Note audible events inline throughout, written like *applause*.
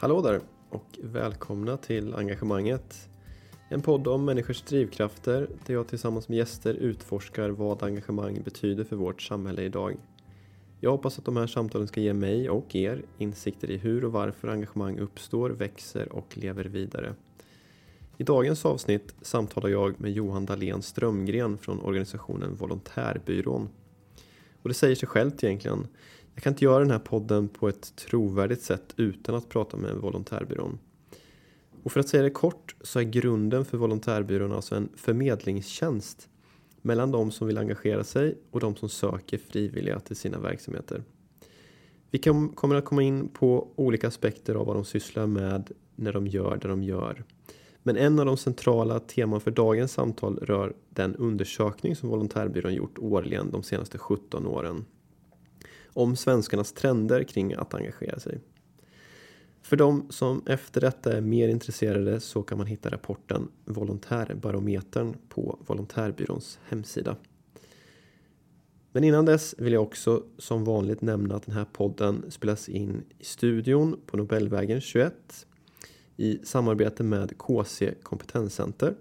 Hallå där och välkomna till Engagemanget. En podd om människors drivkrafter där jag tillsammans med gäster utforskar vad engagemang betyder för vårt samhälle idag. Jag hoppas att de här samtalen ska ge mig och er insikter i hur och varför engagemang uppstår, växer och lever vidare. I dagens avsnitt samtalar jag med Johan Dahlén Strömgren från organisationen Volontärbyrån. Och det säger sig självt egentligen. Jag kan inte göra den här podden på ett trovärdigt sätt utan att prata med Volontärbyrån. Och för att säga det kort så är grunden för Volontärbyrån alltså en förmedlingstjänst mellan de som vill engagera sig och de som söker frivilliga till sina verksamheter. Vi kommer att komma in på olika aspekter av vad de sysslar med när de gör det de gör. Men en av de centrala teman för dagens samtal rör den undersökning som Volontärbyrån gjort årligen de senaste 17 åren. Om svenskarnas trender kring att engagera sig. För de som efter detta är mer intresserade så kan man hitta rapporten Volontärbarometern på Volontärbyråns hemsida. Men innan dess vill jag också som vanligt nämna att den här podden spelas in i studion på Nobelvägen 21 i samarbete med KC Kompetenscenter.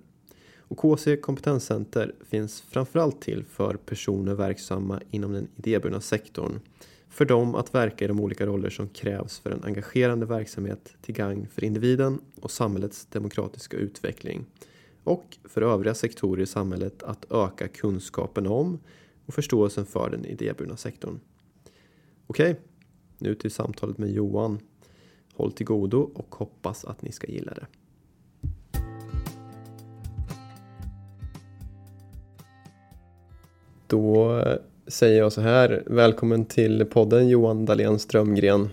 Och KC Kompetenscenter finns framförallt till för personer verksamma inom den idéburna sektorn. För dem att verka i de olika roller som krävs för en engagerande verksamhet till gagn för individen och samhällets demokratiska utveckling. Och för övriga sektorer i samhället att öka kunskapen om och förståelsen för den idéburna sektorn. Okej, nu till samtalet med Johan Håll till godo och hoppas att ni ska gilla det. Då säger jag så här, välkommen till podden Johan Dahlén Strömgren.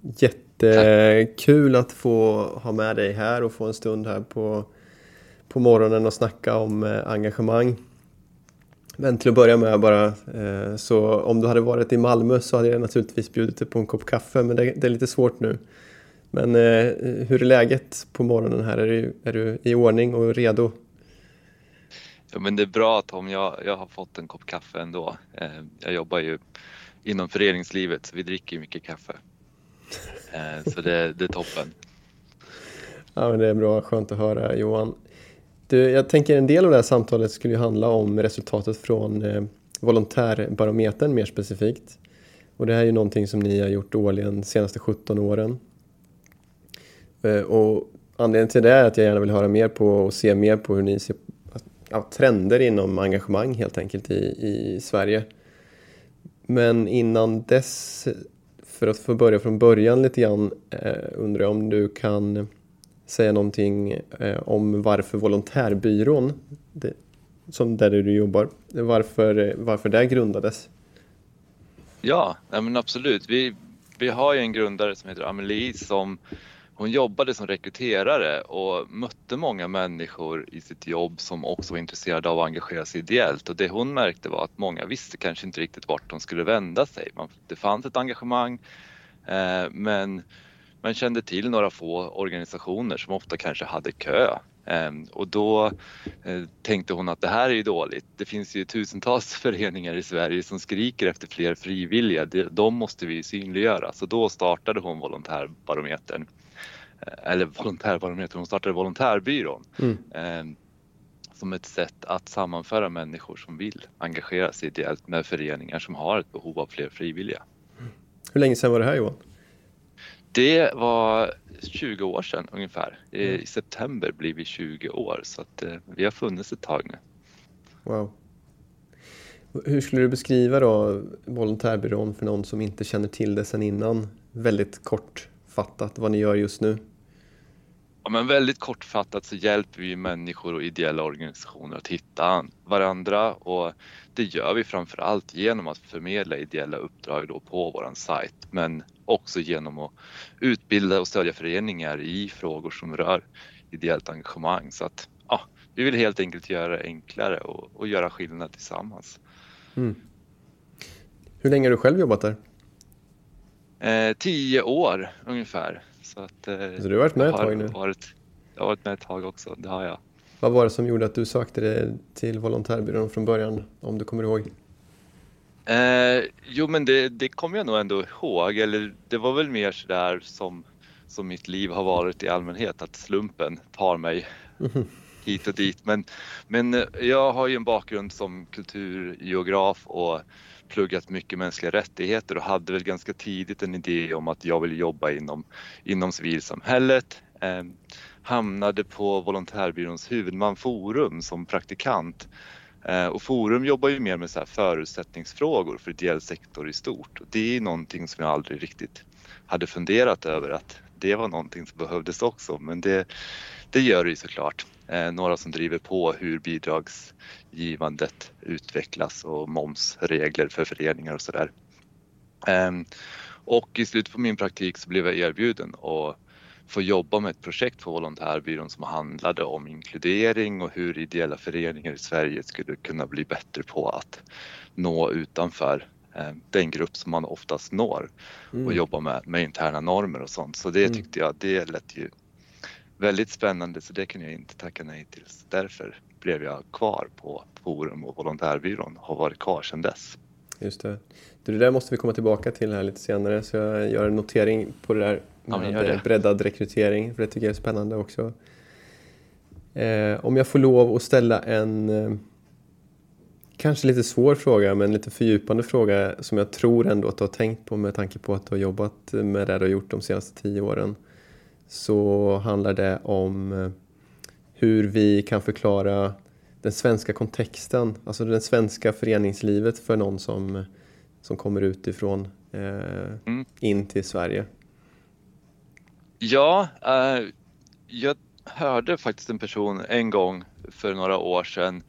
Jättekul att få ha med dig här och få en stund här på, på morgonen och snacka om eh, engagemang. Men till att börja med bara, eh, så om du hade varit i Malmö så hade jag naturligtvis bjudit dig på en kopp kaffe, men det, det är lite svårt nu. Men eh, hur är läget på morgonen här? Är du, är du i ordning och redo? Ja, men det är bra Tom, jag, jag har fått en kopp kaffe ändå. Eh, jag jobbar ju inom föreningslivet, så vi dricker mycket kaffe. Eh, så det, det är toppen. Ja, men det är bra, skönt att höra Johan. Du, jag tänker en del av det här samtalet skulle ju handla om resultatet från eh, volontärbarometern mer specifikt. Och det här är ju någonting som ni har gjort årligen de senaste 17 åren. Eh, och anledningen till det är att jag gärna vill höra mer på och se mer på hur ni ser ja, trender inom engagemang helt enkelt i, i Sverige. Men innan dess, för att få börja från början lite grann, eh, undrar jag om du kan säga någonting eh, om varför volontärbyrån, det, som där du jobbar, varför, varför det grundades? Ja, men absolut. Vi, vi har ju en grundare som heter Amelie som hon jobbade som rekryterare och mötte många människor i sitt jobb som också var intresserade av att engagera sig ideellt och det hon märkte var att många visste kanske inte riktigt vart de skulle vända sig. Det fanns ett engagemang eh, men man kände till några få organisationer som ofta kanske hade kö ehm, och då eh, tänkte hon att det här är ju dåligt. Det finns ju tusentals *laughs* föreningar i Sverige som skriker efter fler frivilliga. De måste vi synliggöra. Så då startade hon Volontärbarometern. Eh, eller Volontärbarometern, hon startade Volontärbyrån. Mm. Ehm, som ett sätt att sammanföra människor som vill engagera sig ideellt med föreningar som har ett behov av fler frivilliga. Hur länge sedan var det här Johan? Det var 20 år sedan ungefär. I, mm. september blir vi 20 år så att eh, vi har funnits ett tag nu. Wow. Hur skulle du beskriva då volontärbyrån för någon som inte känner till det sedan innan? Väldigt kortfattat vad ni gör just nu. Ja, men väldigt kortfattat så hjälper vi människor och ideella organisationer att hitta varandra och det gör vi framförallt genom att förmedla ideella uppdrag då på vår sajt men också genom att utbilda och stödja föreningar i frågor som rör ideellt engagemang. Så att ja, vi vill helt enkelt göra det enklare och, och göra skillnad tillsammans. Mm. Hur länge har du själv jobbat där? Eh, tio år ungefär. Så, att, eh, så du har varit med ett tag nu? Varit, jag har varit med ett tag också, det har jag. Vad var det som gjorde att du sökte dig till volontärbyrån från början, om du kommer ihåg? Eh, jo men det, det kommer jag nog ändå ihåg, eller det var väl mer sådär som, som mitt liv har varit i allmänhet, att slumpen tar mig mm. *laughs* hit och dit. Men, men jag har ju en bakgrund som kulturgeograf och pluggat mycket mänskliga rättigheter och hade väl ganska tidigt en idé om att jag vill jobba inom, inom civilsamhället. Eh, hamnade på volontärbyråns huvudman Forum som praktikant Eh, och Forum jobbar ju mer med så förutsättningsfrågor för ideell sektor i stort och det är någonting som jag aldrig riktigt hade funderat över att det var någonting som behövdes också men det, det gör det ju såklart. Eh, några som driver på hur bidragsgivandet utvecklas och momsregler för föreningar och sådär. Eh, och i slutet på min praktik så blev jag erbjuden att få jobba med ett projekt på Volontärbyrån som handlade om inkludering och hur ideella föreningar i Sverige skulle kunna bli bättre på att nå utanför eh, den grupp som man oftast når mm. och jobba med, med interna normer och sånt. Så det mm. tyckte jag, det lät ju väldigt spännande så det kunde jag inte tacka nej till. Så därför blev jag kvar på Forum och Volontärbyrån och har varit kvar sedan dess. Just det. Det där måste vi komma tillbaka till här lite senare så jag gör en notering på det där med ja, breddad rekrytering, för det tycker jag är spännande också. Eh, om jag får lov att ställa en eh, kanske lite svår fråga, men lite fördjupande fråga som jag tror ändå att du har tänkt på med tanke på att du har jobbat med det du har gjort de senaste tio åren. Så handlar det om eh, hur vi kan förklara den svenska kontexten, alltså det svenska föreningslivet för någon som, som kommer utifrån eh, mm. in till Sverige. Ja, eh, jag hörde faktiskt en person en gång för några år sedan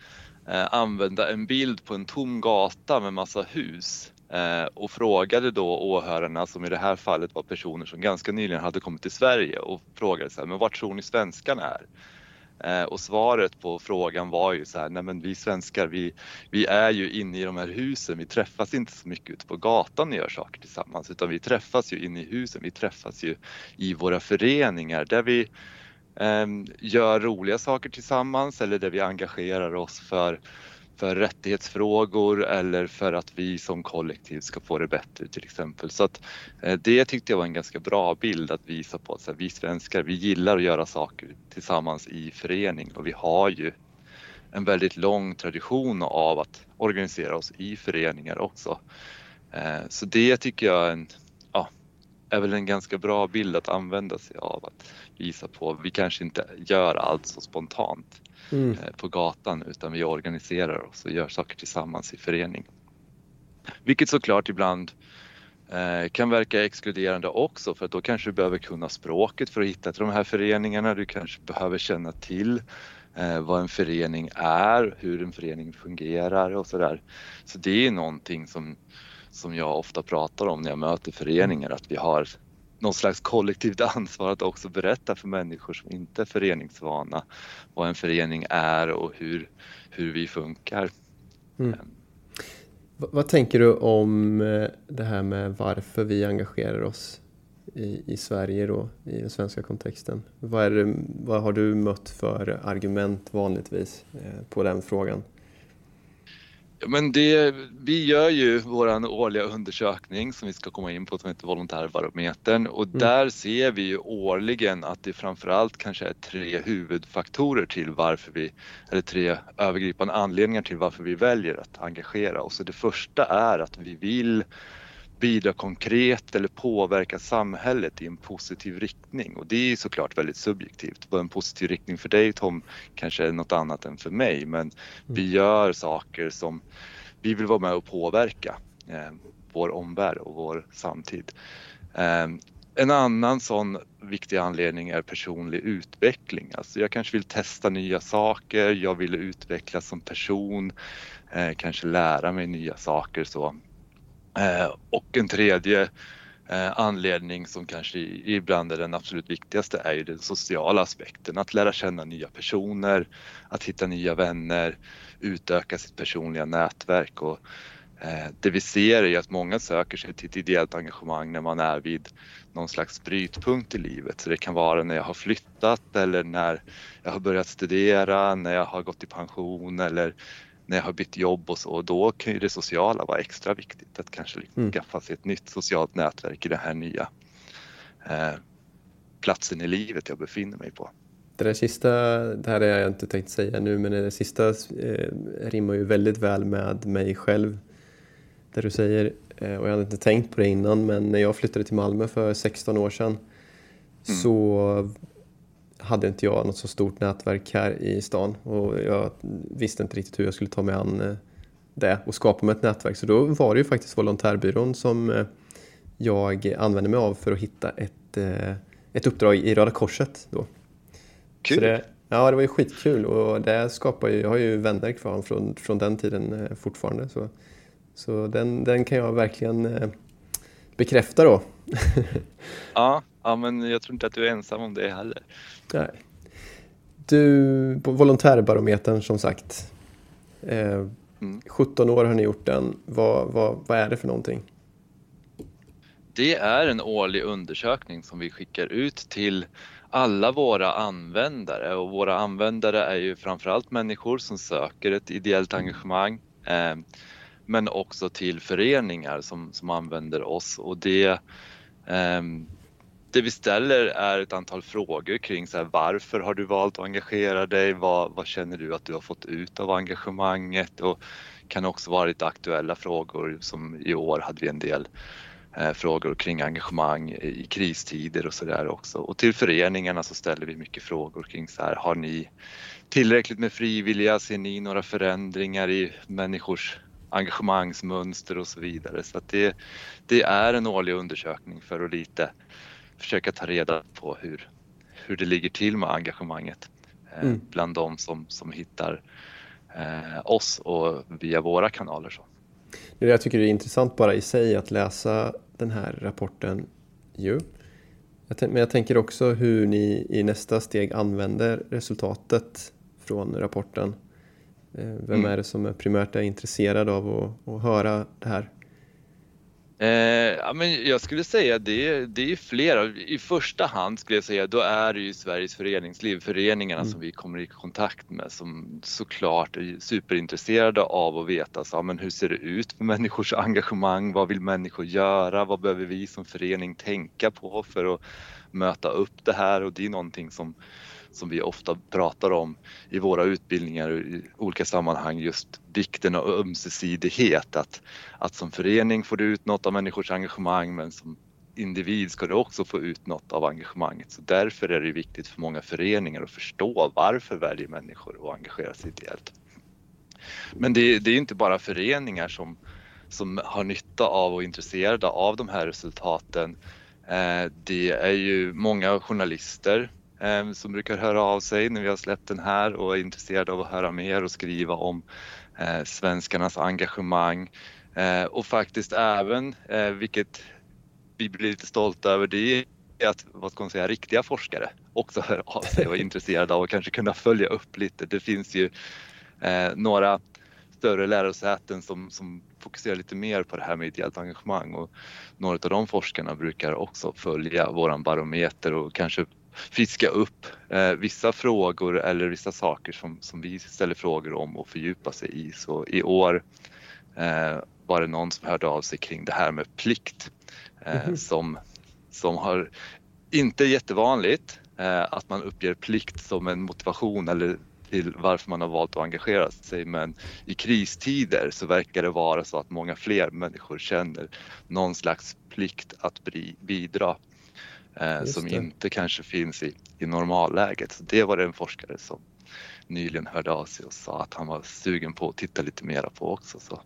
eh, använda en bild på en tom gata med massa hus Eh, och frågade då åhörarna, som i det här fallet var personer som ganska nyligen hade kommit till Sverige och frågade så här, men vart tror ni svenskarna är? Eh, och svaret på frågan var ju så här, nej men vi svenskar vi, vi är ju inne i de här husen, vi träffas inte så mycket ute på gatan och gör saker tillsammans utan vi träffas ju inne i husen, vi träffas ju i våra föreningar där vi eh, gör roliga saker tillsammans eller där vi engagerar oss för för rättighetsfrågor eller för att vi som kollektiv ska få det bättre till exempel. Så att eh, det tyckte jag var en ganska bra bild att visa på att vi svenskar, vi gillar att göra saker tillsammans i förening och vi har ju en väldigt lång tradition av att organisera oss i föreningar också. Eh, så det tycker jag är, en, är väl en ganska bra bild att använda sig av, att visa på. Vi kanske inte gör allt så spontant mm. Eh, på gatan utan vi organiserar oss och gör saker tillsammans i förening. Vilket såklart ibland eh, kan verka exkluderande också för att då kanske du behöver kunna språket för att hitta till de här föreningarna. Du kanske behöver känna till eh, vad en förening är, hur en förening fungerar och sådär. Så det är någonting som, som jag ofta pratar om när jag möter föreningar, att vi har någon slags kollektivt *laughs* ansvar att också berätta för människor som inte är föreningsvana vad en förening är och hur, hur vi funkar. Mm. Vad tänker du om eh, det här med varför vi engagerar oss i, i Sverige då, i den svenska kontexten? Vad, det, vad har du mött för argument vanligtvis eh, på den frågan? Men det, vi gör ju vår årliga undersökning som vi ska komma in på som heter Volontärbarometern och mm. där ser vi ju årligen att det framförallt kanske är tre huvudfaktorer till varför vi, eller tre övergripande anledningar till varför vi väljer att engagera oss. Det första är att vi vill bidra konkret eller påverka samhället i en positiv riktning och det är såklart väldigt subjektivt. Vad en positiv riktning för dig Tom kanske är något annat än för mig men vi mm. gör saker som vi vill vara med och påverka eh, vår omvärld och vår samtid. Eh, en annan sån viktig anledning är personlig utveckling. Alltså jag kanske vill testa nya saker, jag vill utvecklas som person, eh, kanske lära mig nya saker så. Eh, och en tredje eh, anledning som kanske ibland är den absolut viktigaste är ju den sociala aspekten. Att lära känna nya personer, att hitta nya vänner, utöka sitt personliga nätverk och eh, det vi ser är att många söker sig till ett ideellt engagemang när man är vid någon slags brytpunkt i livet. Så det kan vara när jag har flyttat eller när jag har börjat studera, när jag har gått i pension eller när jag har bytt jobb och så, då kan ju det sociala vara extra viktigt. Att kanske liksom mm. skaffa sig ett nytt socialt nätverk i det här nya. Eh, platsen i livet jag befinner mig på. Det där sista, det här har jag inte tänkt säga nu, men det sista eh, rimmar ju väldigt väl med mig själv. Det du säger, eh, och jag hade inte tänkt på det innan, men när jag flyttade till Malmö för 16 år sedan mm. så hade inte jag något så stort nätverk här i stan och jag visste inte riktigt hur jag skulle ta mig an eh, det och skapa mig ett nätverk. Så då var det ju faktiskt volontärbyrån som eh, jag använde mig av för att hitta ett, eh, ett uppdrag i Röda Korset. Då. Kul! Det, ja, det var ju skitkul och det skapar ju, jag har ju vänner kvar från, från den tiden fortfarande. Så, så den, den kan jag verkligen bekräfta då. *laughs* ja, ja, men jag tror inte att du är ensam om det heller. Nej. Du, på volontärbarometern som sagt. Eh, mm. 17 år har ni gjort den. Vad, vad, vad är det för någonting? Det är en årlig undersökning som vi skickar ut till alla våra användare och våra användare är ju framförallt människor som söker ett ideellt engagemang eh, men också till föreningar som, som använder oss och det eh, det vi ställer är ett antal frågor kring så här, varför har du valt att engagera dig? Vad, vad, känner du att du har fått ut av engagemanget? Och kan också vara lite aktuella frågor som i år hade vi en del eh, frågor kring engagemang i kristider och sådär också. Och till föreningarna så ställer vi mycket frågor kring så här, har ni tillräckligt med frivilliga? Ser ni några förändringar i människors engagemangsmönster och så vidare. Så att det, det är en årlig undersökning för att lite försöka ta reda på hur, hur det ligger till med engagemanget eh, mm. bland de som, som hittar eh, oss och via våra kanaler. Så. Jag tycker det är intressant bara i sig att läsa den här rapporten ju. Men jag tänker också hur ni i nästa steg använder resultatet från rapporten. Eh, vem mm. är det som är primärt är intresserad av att, att höra det här? Eh, ja, men jag skulle säga det, det är flera. I första hand skulle jag säga då är det ju Sveriges föreningsliv, föreningarna mm. som vi kommer i kontakt med som såklart är superintresserade av att veta så, ja, men hur ser det ut för människors engagemang? Vad vill människor göra? Vad behöver vi som förening tänka på för att möta upp det här? Och det är någonting som som vi ofta pratar om i våra utbildningar i olika sammanhang just vikten av ömsesidighet. Att, att som förening får du ut något av människors engagemang men som individ ska du också få ut något av engagemanget. Så därför är det viktigt för många föreningar att förstå varför väljer människor att engagera sig ideellt. Men det, det är inte bara föreningar som, som har nytta av och är intresserade av de här resultaten. Eh, det är ju många journalister som brukar höra av sig när vi har släppt den här och är intresserade av att höra mer och skriva om eh, svenskarnas engagemang eh, och faktiskt även, eh, vilket vi blir lite stolta över, det är att vad ska man säga, riktiga forskare också hör av sig och är *laughs* intresserade av att kanske kunna följa upp lite. Det finns ju några större lärosäten som, som fokuserar lite mer på det här med ideellt engagemang och några av de forskarna brukar också följa våran barometer och kanske fiska upp eh, vissa frågor eller vissa saker som, som vi ställer frågor om och fördjupa sig i. Så i år eh, var det någon som hörde av sig kring det här med plikt eh, mm. som, som har inte jättevanligt eh, att man uppger plikt som en motivation eller till varför man har valt att engagera sig men i kristider så verkar det vara så att många fler människor känner någon slags plikt att bidra eh, som inte kanske finns i, i normalläget. Så det var det en forskare som nyligen hörde av sig och sa att han var sugen på att titta lite mera på också. Så.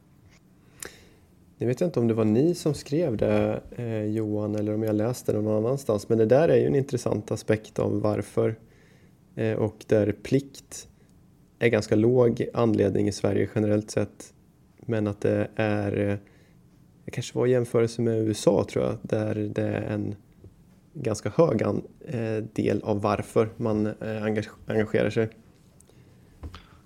Jag vet inte om det var ni som skrev det eh, Johan eller om jag läste det någon annanstans men det där är ju en intressant aspekt av varför eh, och där plikt är ganska låg anledning i Sverige generellt sett men att det är eh, det kanske var i jämförelse med USA tror jag där det är en ganska hög eh, del av varför man eh, engagerar sig.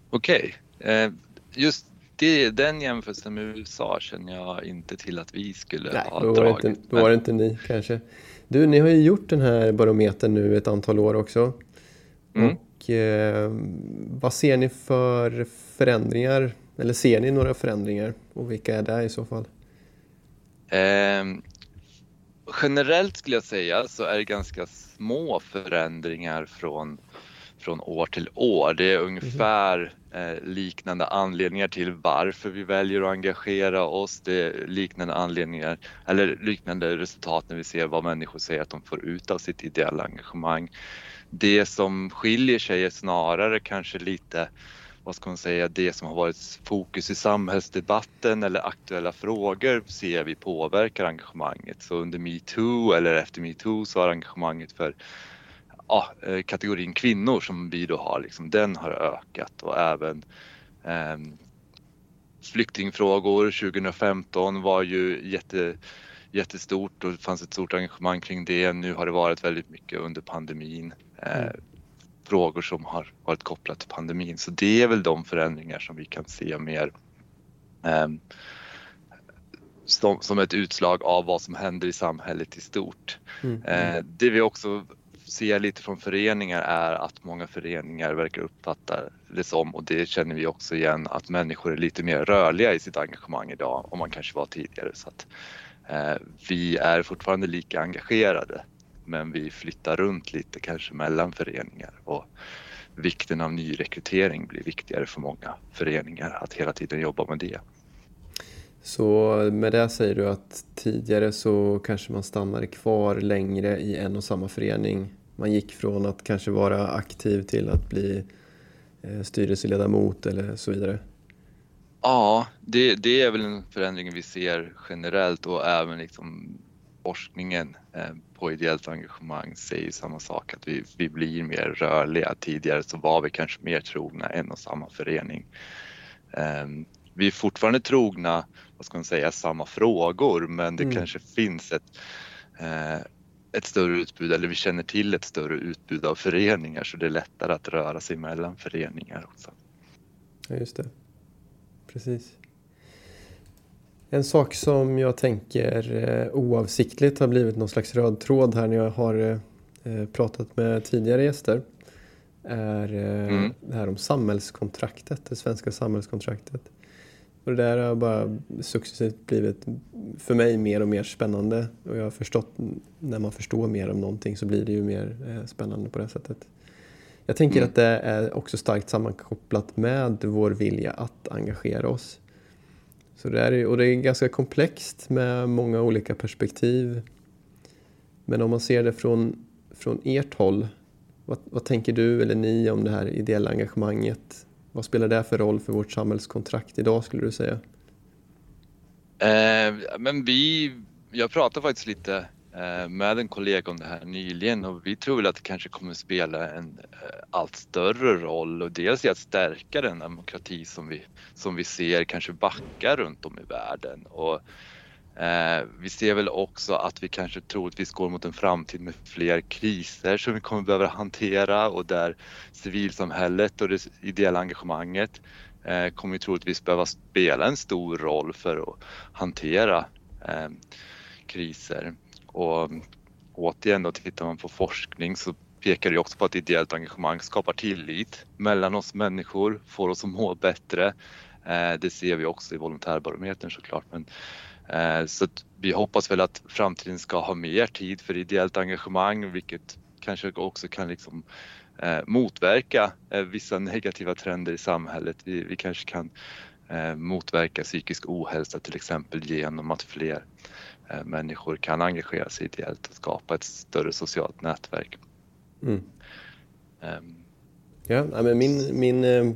Okej, okay. Eh, just det, den jämförelsen med USA känner jag inte till att vi skulle Nej, ha då dragit. Inte, då var det inte ni kanske. Du, ni har ju gjort den här barometern nu ett antal år också. Mm. Och eh, vad ser ni för förändringar? Eller ser ni några förändringar? Och vilka är det i så fall? Eh, generellt skulle jag säga så är det ganska små förändringar från, från år till år. Det är ungefär eh, liknande anledningar till varför vi väljer att engagera oss. Det är liknande anledningar eller liknande resultat när vi ser vad människor säger att de får ut av sitt ideella engagemang. Det som skiljer sig är snarare kanske lite vad ska man säga, det som har varit fokus i samhällsdebatten eller aktuella frågor ser vi påverkar engagemanget. Så under metoo eller efter metoo så har engagemanget för ja, eh, kategorin kvinnor som vi då har, liksom, den har ökat och även eh, flyktingfrågor 2015 var ju jätte, jättestort och det fanns ett stort engagemang kring det. Nu har det varit väldigt mycket under pandemin. Eh, mm frågor som har varit kopplat till pandemin. Så det är väl de förändringar som vi kan se mer eh, som, som, ett utslag av vad som händer i samhället i stort. Mm. Eh, det vi också ser lite från föreningar är att många föreningar verkar uppfatta det som, och det känner vi också igen, att människor är lite mer rörliga i sitt engagemang idag än man kanske var tidigare. Så att, eh, vi är fortfarande lika engagerade men vi flyttar runt lite kanske mellan föreningar och vikten av nyrekrytering blir viktigare för många föreningar att hela tiden jobba med det. Så med det säger du att tidigare så kanske man stannade kvar längre i en och samma förening. Man gick från att kanske vara aktiv till att bli eh, styrelseledamot eller så vidare. Ja, det, det är väl en förändring vi ser generellt och även liksom forskningen eh, på ideellt engagemang säger samma sak, att vi, vi blir mer rörliga. Tidigare så var vi kanske mer trogna en och samma förening. Ehm, vi är fortfarande trogna, vad ska man säga, samma frågor men det mm. kanske finns ett, eh, ett större utbud eller vi känner till ett större utbud av föreningar så det är lättare att röra sig mellan föreningar också. Ja, just det. Precis. En sak som jag tänker eh, oavsiktligt har blivit någon slags röd tråd här när jag har eh, pratat med tidigare gäster är eh, mm. det här om samhällskontraktet, det svenska samhällskontraktet. Och det där har bara successivt blivit för mig mer och mer spännande och jag har förstått när man förstår mer om någonting så blir det ju mer spännande på det sättet. Jag tänker mm. att det är också starkt sammankopplat med vår vilja att engagera oss. Så det är, och det är ganska komplext med många olika perspektiv. Men om man ser det från, från ert håll, vad, vad tänker du eller ni om det här ideella engagemanget? Vad spelar det för roll för vårt samhällskontrakt idag skulle du säga? Eh, men vi, jag pratade faktiskt lite Eh, med en kollega om det här nyligen och vi tror väl att det kanske kommer spela en eh, allt större roll och dels i att stärka den demokrati som vi, som vi ser kanske backa runt om i världen. Och, eh, vi ser väl också att vi kanske troligtvis går mot en framtid med fler kriser som vi kommer behöva hantera och där civilsamhället och det ideella engagemanget eh, kommer troligtvis behöva spela en stor roll för att hantera eh, kriser. Och återigen då tittar man på forskning så pekar det också på att ideellt engagemang skapar tillit mellan oss människor, får oss att må bättre. Eh, det ser vi också i volontärbarometern såklart. Men, eh, så så vi hoppas väl att framtiden ska ha mer tid för ideellt engagemang vilket kanske också kan liksom eh, motverka vissa negativa trender i samhället. Vi, vi kanske kan motverka psykisk ohälsa till exempel genom att fler Eh, människor kan engagera sig ideellt och skapa ett större socialt nätverk. Mm. Um. Ja, men min, min, eh,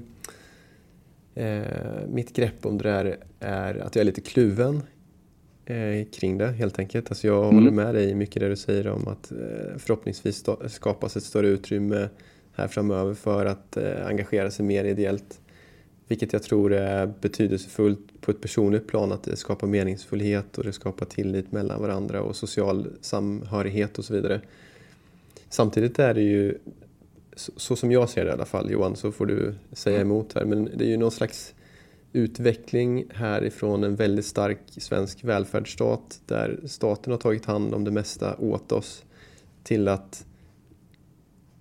eh, mitt grepp om det där är att jag är lite kluven eh, kring det helt enkelt. Alltså jag mm. håller med dig mycket det du säger om att eh, förhoppningsvis skapas ett större utrymme här framöver för att eh, engagera sig mer ideellt. Vilket jag tror är betydelsefullt på ett personligt plan, att det skapar meningsfullhet och det skapar tillit mellan varandra och social samhörighet och så vidare. Samtidigt är det ju, så som jag ser det i alla fall, Johan, så får du säga emot här, men det är ju någon slags utveckling härifrån en väldigt stark svensk välfärdsstat där staten har tagit hand om det mesta åt oss till att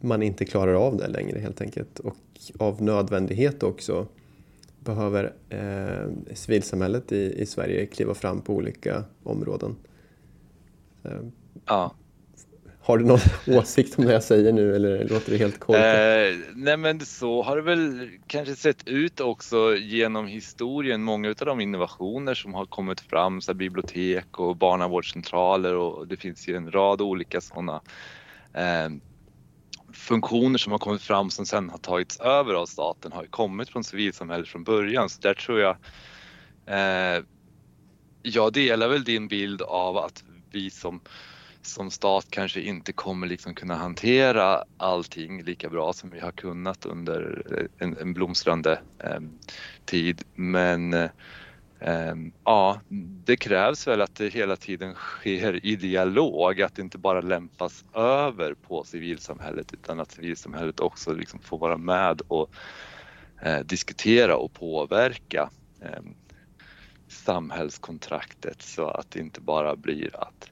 man inte klarar av det längre helt enkelt och av nödvändighet också behöver eh, civilsamhället i, i Sverige kliva fram på olika områden. Ja. Har du någon *laughs* åsikt om det jag säger nu eller låter det helt korkat? Eh, nej men så har det väl kanske sett ut också genom historien. Många av de innovationer som har kommit fram, så bibliotek och barnavårdscentraler och det finns ju en rad olika sådana eh, funktioner som har kommit fram som sen har tagits över av staten har ju kommit från civilsamhället från början. Så där tror jag eh, jag delar väl din bild av att vi som som stat kanske inte kommer liksom kunna hantera allting lika bra som vi har kunnat under en, en blomstrande eh, tid. Men eh, Ehm, ja, det krävs väl att det hela tiden sker i dialog, att det inte bara lämpas över på civilsamhället utan att civilsamhället också liksom får vara med och eh, diskutera och påverka ehm, samhällskontraktet så att det inte bara blir att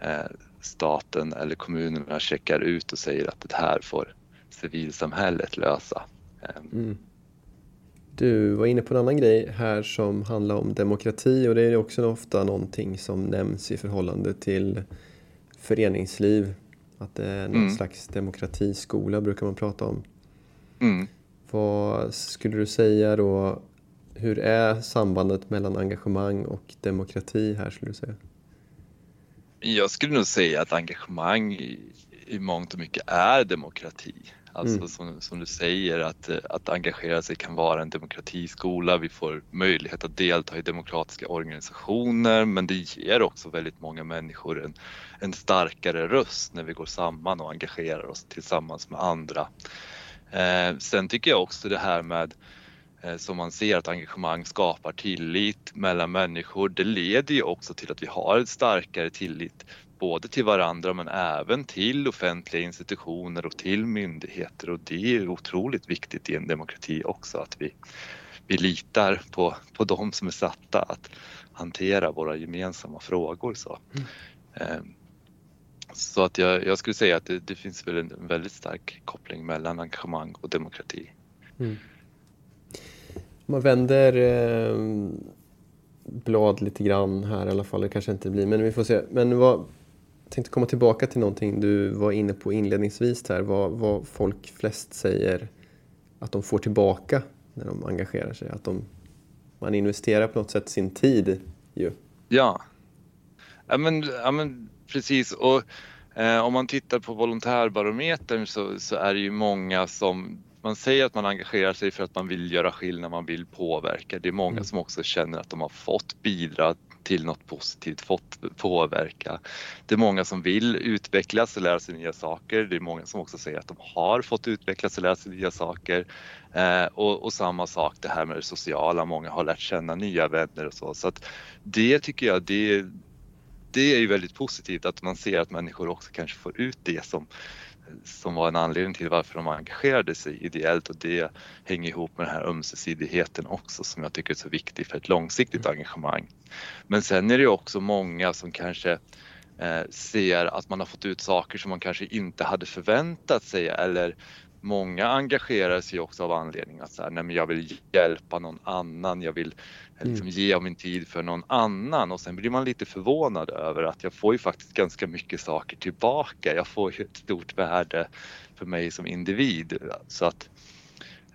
eh, staten eller kommunerna checkar ut och säger att det här får civilsamhället lösa. Ehm, mm. Du var inne på en annan grej här som handlar om demokrati och det är också ofta någonting som nämns i förhållande till föreningsliv. Att det är någon mm. slags demokratiskola brukar man prata om. Mm. Vad skulle du säga då, hur är sambandet mellan engagemang och demokrati här skulle du säga? Jag skulle nog säga att engagemang i, mångt och mycket är demokrati. Alltså mm. som, som, du säger att, att engagera sig kan vara en demokratiskola. Vi får möjlighet att delta i demokratiska organisationer men det ger också väldigt många människor en, en starkare röst när vi går samman och engagerar oss tillsammans med andra. Eh, sen tycker jag också det här med Eh, som man ser att engagemang skapar tillit mellan människor. Det leder ju också till att vi har en starkare tillit både till varandra men även till offentliga institutioner och till myndigheter och det är otroligt viktigt i en demokrati också att vi, vi litar på, på de som är satta att hantera våra gemensamma frågor. Så, mm. Ehm, så att jag, jag, skulle säga att det, det, finns väl en väldigt stark koppling mellan engagemang och demokrati. Mm. Om man vänder eh, blad lite grann här i alla fall, det kanske inte blir, men vi får se. Men vad, tänkte komma tillbaka till någonting du var inne på inledningsvis här, vad, vad folk flest säger att de får tillbaka när de engagerar sig. Att de, man investerar på något sätt sin tid ju. Ja, ja, men, ja men precis. Och eh, om man tittar på volontärbarometern så, så är det ju många som man säger att man engagerar sig för att man vill göra skillnad, man vill påverka. Det är många mm. som också känner att de har fått bidra till något positivt, fått påverka. Det är många som vill utvecklas och lära sig nya saker. Det är många som också säger att de har fått utvecklas och lära sig nya saker. Eh, och, och, samma sak det här med det sociala, många har lärt känna nya vänner och så. Så att det tycker jag, det, det är ju väldigt positivt att man ser att människor också kanske får ut det som som var en anledning till varför de engagerade sig ideellt och det hänger ihop med den här ömsesidigheten också som jag tycker är så viktig för ett långsiktigt mm. engagemang. Men sen är det också många som kanske eh, ser att man har fått ut saker som man kanske inte hade förväntat sig eller många engagerar sig också av anledning att så här, nej men jag vill hjälpa någon annan, jag vill mm. liksom ge av min tid för någon annan och sen blir man lite förvånad över att jag får ju faktiskt ganska mycket saker tillbaka. Jag får ju ett stort värde för mig som individ så att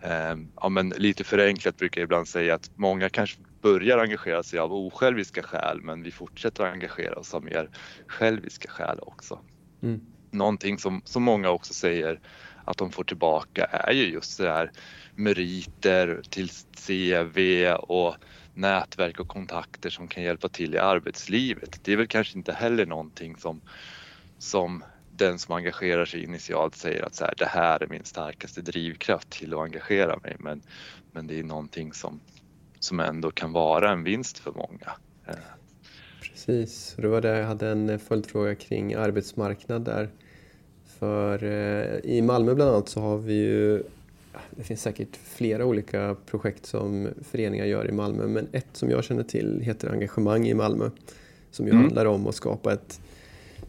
eh, ja, men lite förenklat brukar jag ibland säga att många kanske börjar engagera sig av osjälviska skäl men vi fortsätter engagera oss av mer själviska skäl också. Mm. Någonting som, som många också säger att de får tillbaka är ju just det här meriter till CV och nätverk och kontakter som kan hjälpa till i arbetslivet. Det är väl kanske inte heller någonting som, som den som engagerar sig initialt säger att så här, det här är min starkaste drivkraft till att engagera mig men, men det är någonting som, som ändå kan vara en vinst för många. Precis, det var det jag hade en följdfråga kring arbetsmarknad där. För eh, i Malmö bland annat så har vi ju det finns säkert flera olika projekt som föreningar gör i Malmö men ett som jag känner till heter Engagemang i Malmö som ju mm. handlar om att skapa ett,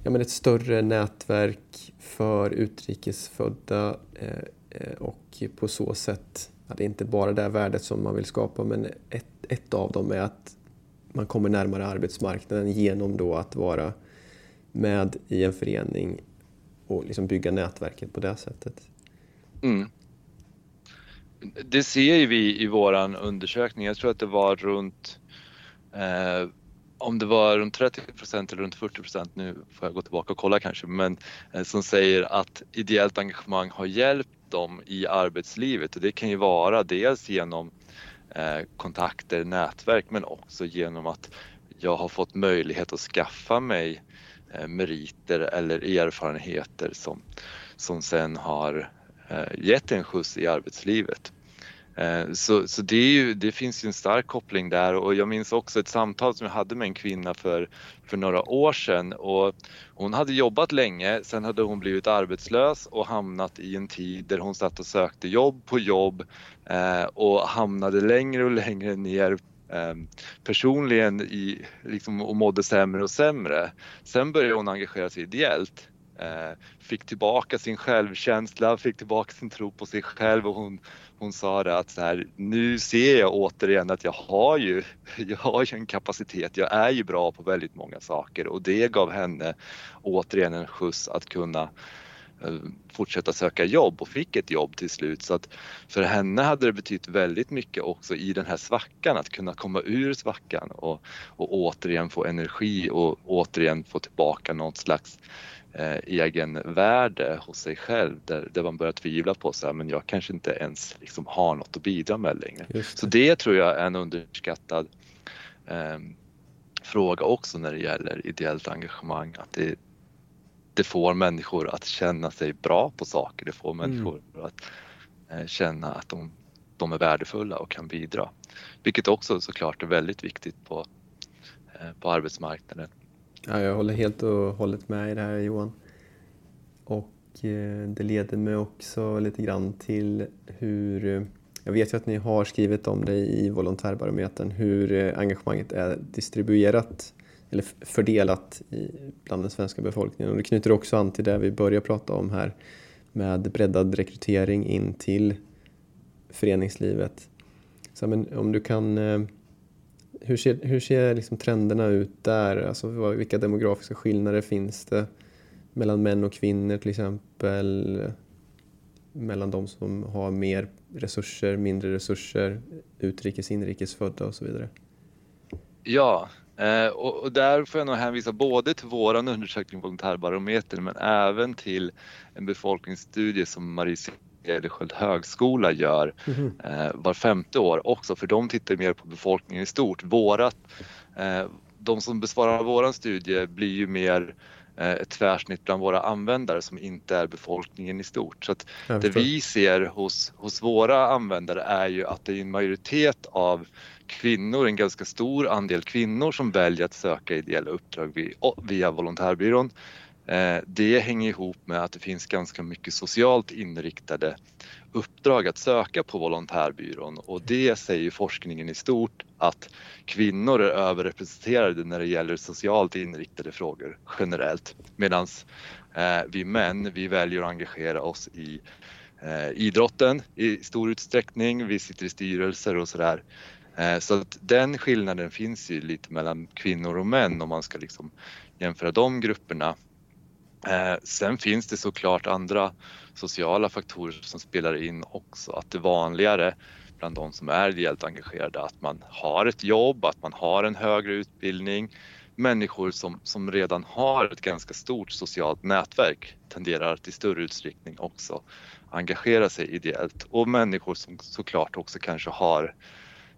ja, men ett större nätverk för utrikesfödda eh, eh och på så sätt, ja, det är inte bara det värdet som man vill skapa men ett, ett av dem är att man kommer närmare arbetsmarknaden genom då att vara med i en förening och liksom bygga nätverket på det sättet. Mm. Det ser ju vi i våran undersökning. Jag tror att det var runt eh, om det var runt 30 procent eller runt 40 procent, nu får jag gå tillbaka och kolla kanske, men eh, som säger att ideellt engagemang har hjälpt dem i arbetslivet och det kan ju vara dels genom eh, kontakter, nätverk men också genom att jag har fått möjlighet att skaffa mig eh, meriter eller erfarenheter som, som sen har eh, gett en skjuts i arbetslivet. Eh, så, så det, ju, det, finns ju en stark koppling där. Och jag minns också ett samtal som jag hade med en kvinna för, för några år sedan. Och hon hade jobbat länge, sen hade hon blivit arbetslös och hamnat i en tid där hon satt och sökte jobb på jobb eh, och hamnade längre och längre ner eh, personligen i, liksom, och mådde sämre och sämre. Sen började hon engagera sig ideellt. Eh, fick tillbaka sin självkänsla, fick tillbaka sin tro på sig själv och hon, hon sa det att så här, nu ser jag återigen att jag har ju, *laughs* jag har ju en kapacitet, jag är ju bra på väldigt många saker och det gav henne återigen en skjuts att kunna eh, fortsätta söka jobb och fick ett jobb till slut. Så att för henne hade det betytt väldigt mycket också i den här svackan, att kunna komma ur svackan och, och återigen få energi och återigen få tillbaka något slags eh, egenvärde hos sig själv där, där man börjar tvivla på så här, men jag kanske inte ens liksom har något att bidra med längre. Det. Så det tror jag är en underskattad eh, fråga också när det gäller ideellt engagemang. Att det, det får människor att känna sig bra på saker, det får människor mm. att eh, känna att de, de är värdefulla och kan bidra. Vilket också såklart är väldigt viktigt på, eh, på arbetsmarknaden. Ja, jag håller helt och hållet med i det här Johan. Och eh, det leder mig också lite grann till hur, eh, jag vet ju att ni har skrivit om det i volontärbarometern, hur eh, engagemanget är distribuerat eller fördelat i, bland den svenska befolkningen. Och det knyter också an till det vi börjar prata om här med breddad rekrytering in till föreningslivet. Så, men om du kan eh, hur ser, hur ser liksom trenderna ut där? Alltså, vilka demografiska skillnader finns det mellan män och kvinnor till exempel? Mellan de som har mer resurser, mindre resurser, utrikes, inrikes födda och så vidare? Ja, eh, och där får jag nog hänvisa både till vår undersökning Volontärbarometern men även till en befolkningsstudie som Marie Cederschiöld högskola gör mm. eh, var femte år också för de tittar mer på befolkningen i stort. Vårat, eh, de som besvarar våran studie blir ju mer eh, ett tvärsnitt bland våra användare som inte är befolkningen i stort. Så att det vi ser hos, hos våra användare är ju att det är en majoritet av kvinnor, en ganska stor andel kvinnor som väljer att söka ideella uppdrag via volontärbyrån Eh, Eh, det hänger ihop med att det finns ganska mycket socialt inriktade uppdrag att söka på volontärbyrån och det säger forskningen i stort att kvinnor är överrepresenterade när det gäller socialt inriktade frågor generellt medan eh, vi män, vi väljer att engagera oss i eh, idrotten i stor utsträckning, vi sitter i styrelser och sådär. Så att den skillnaden finns ju lite mellan kvinnor och män om man ska liksom jämföra de grupperna. Eh, sen finns det såklart andra sociala faktorer som spelar in också. Att det är vanligare bland de som är ideellt engagerade att man har ett jobb, att man har en högre utbildning. Människor som, som redan har ett ganska stort socialt nätverk tenderar att i större utsträckning också engagera sig ideellt och människor som såklart också kanske har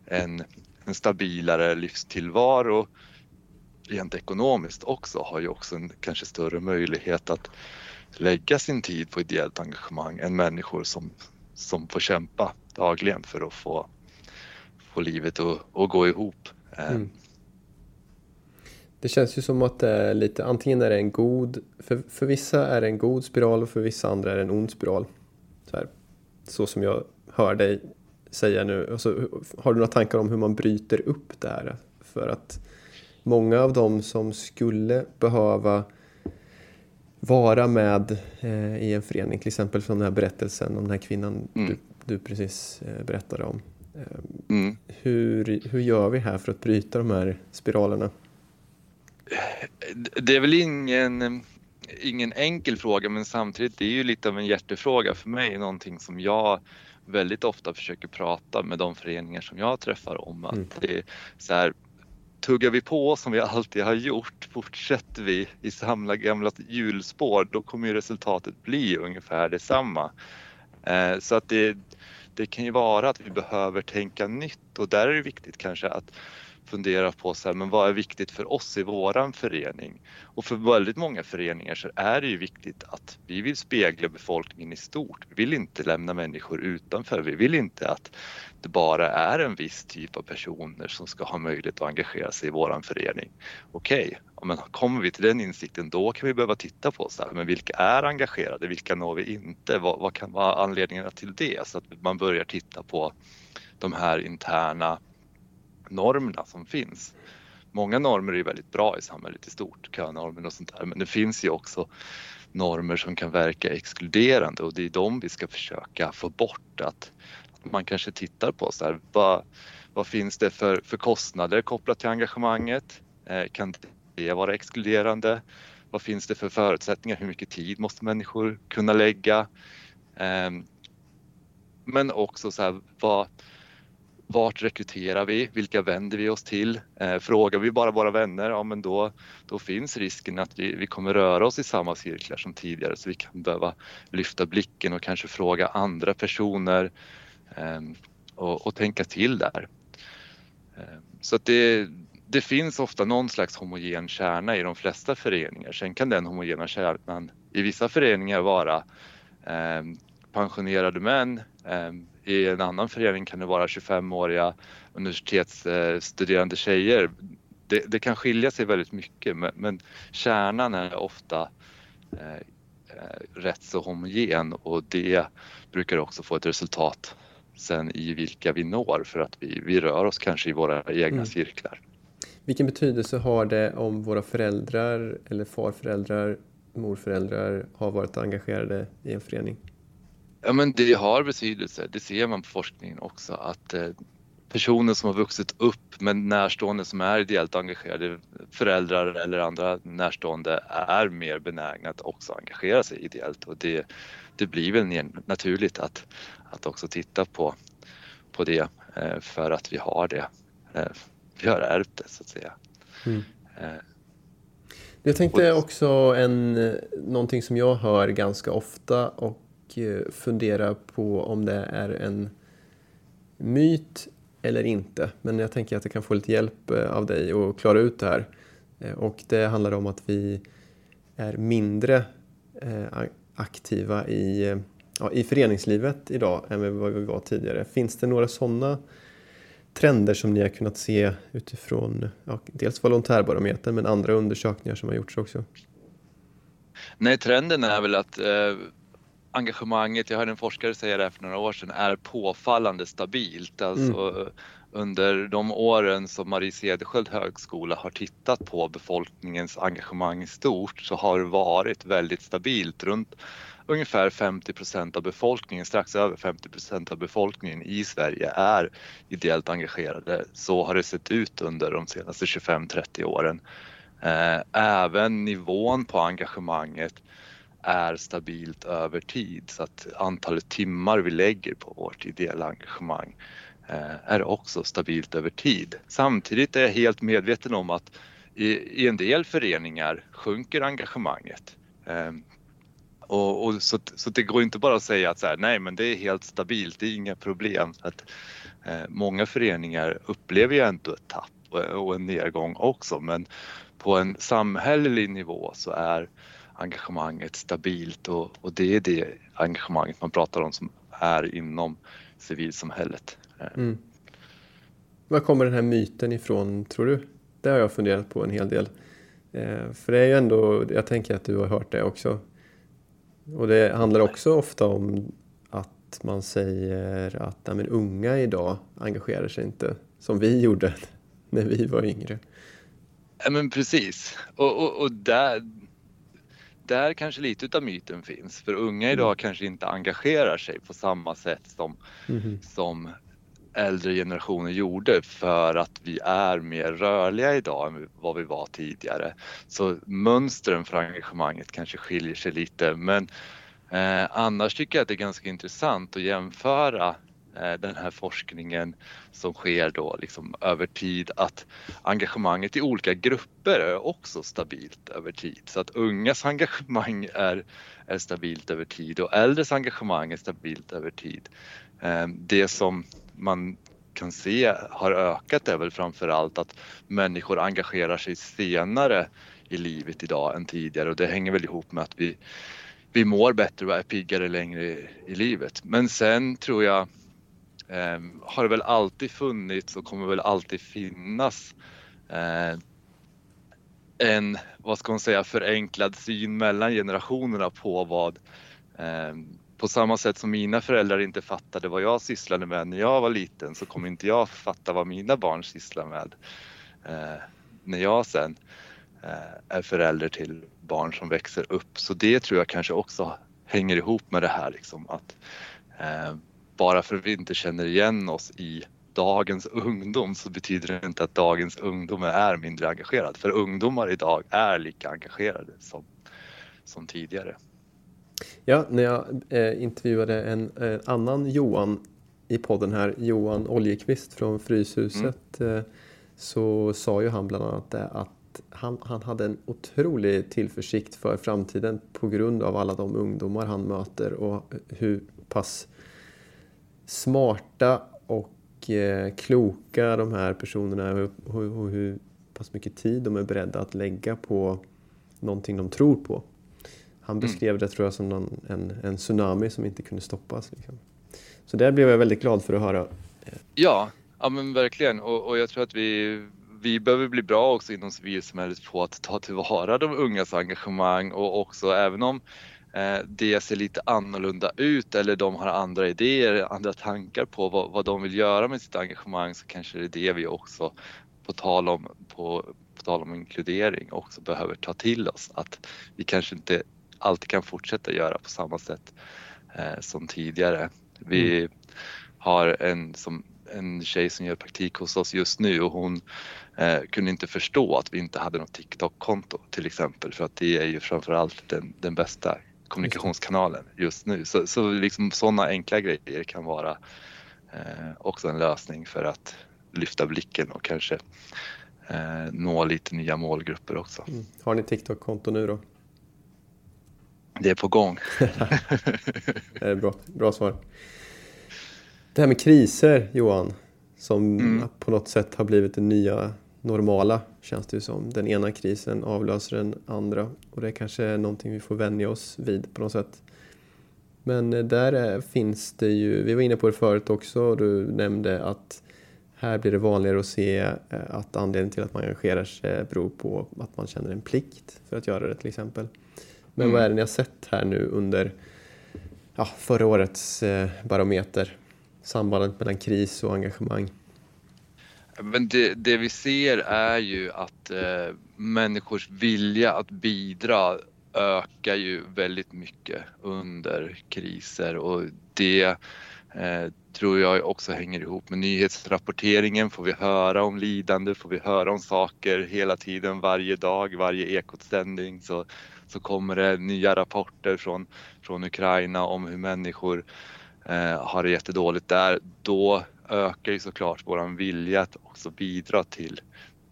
en, en stabilare livstillvaro rent ekonomiskt också har ju också en kanske större möjlighet att lägga sin tid på ideellt engagemang än människor som, som får kämpa dagligen för att få, få livet att, att gå ihop. Eh, mm. Det känns ju som att det är lite, antingen är det en god, för, för vissa är det en god spiral och för vissa andra är det en ond spiral. Så, här, så som jag hör dig säga nu. Alltså, har du några tankar om hur man bryter upp det här? För att många av dem som skulle behöva vara med eh, i en förening, till exempel från den här berättelsen om den här kvinnan mm. du, du, precis eh, berättade om. Eh, mm. hur, hur gör vi här för att bryta de här spiralerna? Det är väl ingen, ingen enkel fråga men samtidigt det är ju lite av en hjärtefråga för mig, någonting som jag väldigt ofta försöker prata med de föreningar som jag träffar om. Att mm. det är så här, tuggar vi på som vi alltid har gjort, fortsätter vi i samma gamla hjulspår, då kommer ju resultatet bli ungefär detsamma. Eh, så att det, det kan ju vara att vi behöver tänka nytt och där är det viktigt kanske att fundera på så här, men vad är viktigt för oss i våran förening? Och för väldigt många föreningar så är det ju viktigt att vi vill spegla befolkningen i stort. Vi vill inte lämna människor utanför. Vi vill inte att det bara är en viss typ av personer som ska ha möjlighet att engagera sig i våran förening. Okej, okay, men kommer vi till den insikten då kan vi behöva titta på så här, men vilka är engagerade? Vilka når vi inte? Vad, vad kan vara anledningarna till det? Så att man börjar titta på de här interna normerna som finns. Många normer är väldigt bra i samhället i stort, könormer och sånt där, men det finns ju också normer som kan verka exkluderande och det är de vi ska försöka få bort. Att, att man kanske tittar på så här, vad, vad finns det för, för kostnader kopplat till engagemanget? Eh, kan det vara exkluderande? Vad finns det för förutsättningar? Hur mycket tid måste människor kunna lägga? Eh, men också så här, vad, vart rekryterar vi? Vilka vänder vi oss till? Eh, frågar vi bara våra vänner, ja men då, då finns risken att vi, vi kommer röra oss i samma cirklar som tidigare så vi kan behöva lyfta blicken och kanske fråga andra personer eh, och, och, tänka till där. Eh, så att det, det finns ofta någon slags homogen kärna i de flesta föreningar. Sen kan den homogena kärnan i vissa föreningar vara eh, pensionerade män eh, i en annan förening kan det vara 25-åriga universitetsstuderande tjejer. Det, det, kan skilja sig väldigt mycket men, men kärnan är ofta eh, rätt så homogen och det brukar också få ett resultat sen i vilka vi når för att vi, vi rör oss kanske i våra egna mm. cirklar. Vilken betydelse har det om våra föräldrar eller farföräldrar, morföräldrar har varit engagerade i en förening? Ja men det har betydelse, det ser man på forskningen också att eh, personer som har vuxit upp med närstående som är ideellt engagerade, föräldrar eller andra närstående är mer benägna att också engagera sig ideellt och det, det blir väl naturligt att, att också titta på, på det eh, för att vi har det, eh, vi har ärvt det så att säga. Mm. Jag tänkte också en, någonting som jag hör ganska ofta och Eh, fundera på om det är en myt eller inte. Men jag tänker att jag kan få lite hjälp eh, av dig att klara ut det här. Eh, och det handlar om att vi är mindre aktiva i, ja, i föreningslivet idag än vad vi var tidigare. Finns det några sådana trender som ni har kunnat se utifrån ja, dels volontärbarometern men andra undersökningar som har gjorts också? Nej, trenden är väl att eh, engagemanget, jag hörde en forskare säga det för några år sedan, är påfallande stabilt. Alltså mm. under de åren som Marie Cederschiöld högskola har tittat på befolkningens engagemang i stort så har det varit väldigt stabilt. Runt ungefär 50% av befolkningen, strax över 50% av befolkningen i Sverige är ideellt engagerade. Så har det sett ut under de senaste 25-30 åren. Eh, även nivån på engagemanget är stabilt över tid så att antalet timmar vi lägger på vårt ideella engagemang eh, är också stabilt över tid. Samtidigt är jag helt medveten om att i, en del föreningar sjunker engagemanget. Eh, och, och så, så, det går inte bara att säga att så här, nej men det är helt stabilt, det är inga problem. Att, eh, många föreningar upplever ju ändå ett tapp och, och en nedgång också men på en samhällelig nivå så är engagemanget stabilt och, och det är det engagemanget man pratar om som är inom civilsamhället. Mm. Var kommer den här myten ifrån tror du? Det har jag funderat på en hel del. Eh, för det är ju ändå, jag tänker att du har hört det också. Och det handlar också ofta om att man säger att nej, men unga idag engagerar sig inte som vi gjorde *laughs* när vi var yngre. Ja men precis. Och, och, och där, där kanske lite utav myten finns. För unga idag mm. kanske inte engagerar sig på samma sätt som, mm. som äldre generationer gjorde för att vi är mer rörliga idag än vad vi var tidigare. Så mönstren för engagemanget kanske skiljer sig lite men eh, annars tycker jag att det är ganska intressant att jämföra Eh, den här forskningen som sker då liksom över tid att engagemanget i olika grupper är också stabilt över tid. Så att ungas engagemang är, är stabilt över tid och äldres engagemang är stabilt över tid. Eh, det som man kan se har ökat är väl framförallt att människor engagerar sig senare i livet idag än tidigare och det hänger väl ihop med att vi, vi mår bättre och är piggare längre i livet. Men sen tror jag Ehm, har det väl alltid funnits och kommer väl alltid finnas eh, en, vad ska man säga, förenklad syn mellan generationerna på vad eh, på samma sätt som mina föräldrar inte fattade vad jag sysslade med när jag var liten så kommer inte jag fatta vad mina barn sysslar med eh, när jag sen eh, är förälder till barn som växer upp. Så det tror jag kanske också hänger ihop med det här liksom att eh, bara för att vi inte känner igen oss i dagens ungdom så betyder det inte att dagens ungdom är mindre engagerad. För ungdomar idag är lika engagerade som, som tidigare. Ja, när jag eh, intervjuade en eh, annan Johan i podden här, Johan Oljekvist från Fryshuset, mm. eh, så sa ju han bland annat det att han, han hade en otrolig tillförsikt för framtiden på grund av alla de ungdomar han möter och hur pass smarta och eh, kloka de här personerna och, och hur pass mycket tid de är beredda att lägga på någonting de tror på. Han mm. beskrev mm. det tror jag som någon, en, en tsunami som inte kunde stoppas. Liksom. Så där blev jag väldigt glad för att höra. Ja, ja men verkligen och, och jag tror att vi, vi behöver bli bra också inom civilsamhället på att ta tillvara de ungas engagemang och också även om det ser lite annorlunda ut eller de har andra idéer, andra tankar på vad, vad de vill göra med sitt engagemang så kanske det är det vi också på tal om, på, på tal om inkludering också behöver ta till oss. Att vi kanske inte alltid kan fortsätta göra på samma sätt eh, som tidigare. Vi mm. har en, som, en tjej som gör praktik hos oss just nu och hon eh, kunde inte förstå att vi inte hade något TikTok-konto till exempel för att det är ju framförallt den, den bästa kommunikationskanalen just nu. Så, så liksom sådana enkla grejer kan vara eh, också en lösning för att lyfta blicken och kanske eh, nå lite nya målgrupper också. Mm. Har ni TikTok-konto nu då? Det är på gång. *laughs* *laughs* det är bra, bra svar. Det här med kriser Johan, som mm. på något sätt har blivit det nya normala känns det ju som. Den ena krisen avlöser den andra och det är kanske är någonting vi får vänja oss vid på något sätt. Men eh, där finns det ju, vi var inne på det förut också och du nämnde att här blir det vanligare att se eh, att anledningen till att man engagerar sig beror på att man känner en plikt för att göra det till exempel. Men mm. vad är det ni har sett här nu under ja, förra årets eh, barometer? Sambandet mellan kris och engagemang. Men det, det vi ser är ju att eh, människors vilja att bidra ökar ju väldigt mycket under kriser och det eh, tror jag också hänger ihop med nyhetsrapporteringen. Får vi höra om lidande, får vi höra om saker hela tiden, varje dag, varje ekotsändning så så kommer det nya rapporter från, från Ukraina om hur människor eh, har det jättedåligt där. Då ökar ju såklart våran vilja att också bidra till,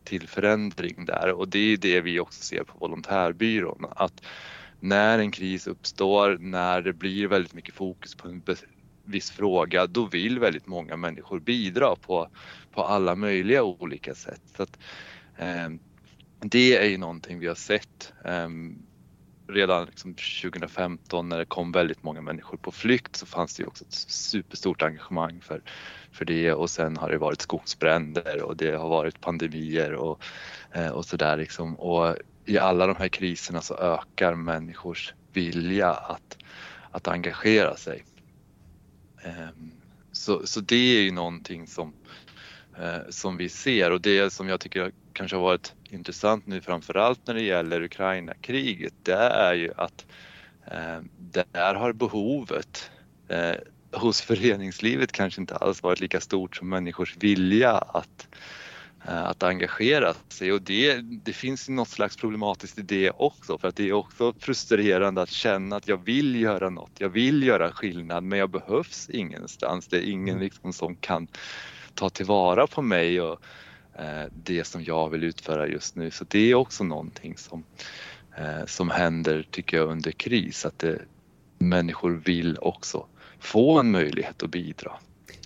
till förändring där och det är det vi också ser på volontärbyrån att när en kris uppstår, när det blir väldigt mycket fokus på en viss fråga, då vill väldigt många människor bidra på, på alla möjliga olika sätt. Så att, eh, det är ju någonting vi har sett. Eh, redan liksom 2015 när det kom väldigt många människor på flykt så fanns det ju också ett superstort engagemang för, för det och sen har det varit skogsbränder och det har varit pandemier och, eh, och sådär liksom. Och i alla de här kriserna så ökar människors vilja att, att engagera sig. Ehm, så, så det är ju någonting som, som vi ser och det som jag tycker kanske har varit intressant nu framförallt när det gäller Ukraina-kriget det är ju att eh, där har behovet eh, hos föreningslivet kanske inte alls varit lika stort som människors vilja att, eh, att engagera sig och det, det finns något slags problematiskt i det också för att det är också frustrerande att känna att jag vill göra något, jag vill göra skillnad men jag behövs ingenstans. Det är ingen mm. liksom som kan ta tillvara på mig och eh, det som jag vill utföra just nu. Så det är också någonting som, eh, som händer tycker jag under kris, att det, människor vill också få en möjlighet att bidra.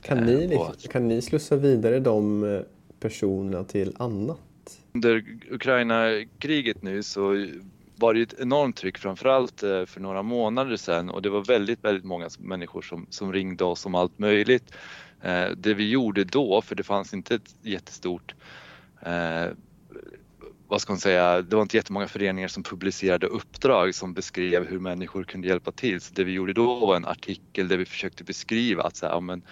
Kan ni, eh, liksom, kan ni slussa vidare de personerna till annat? Under Ukraina-kriget nu så var det ett enormt tryck framförallt för några månader sedan och det var väldigt, väldigt många människor som, som ringde oss om allt möjligt. Eh, det vi gjorde då, för det fanns inte ett jättestort eh, vad ska man säga, det var inte jättemånga föreningar som publicerade uppdrag som beskrev hur människor kunde hjälpa till. Så det vi gjorde då var en artikel där vi försökte beskriva att så här, ja, men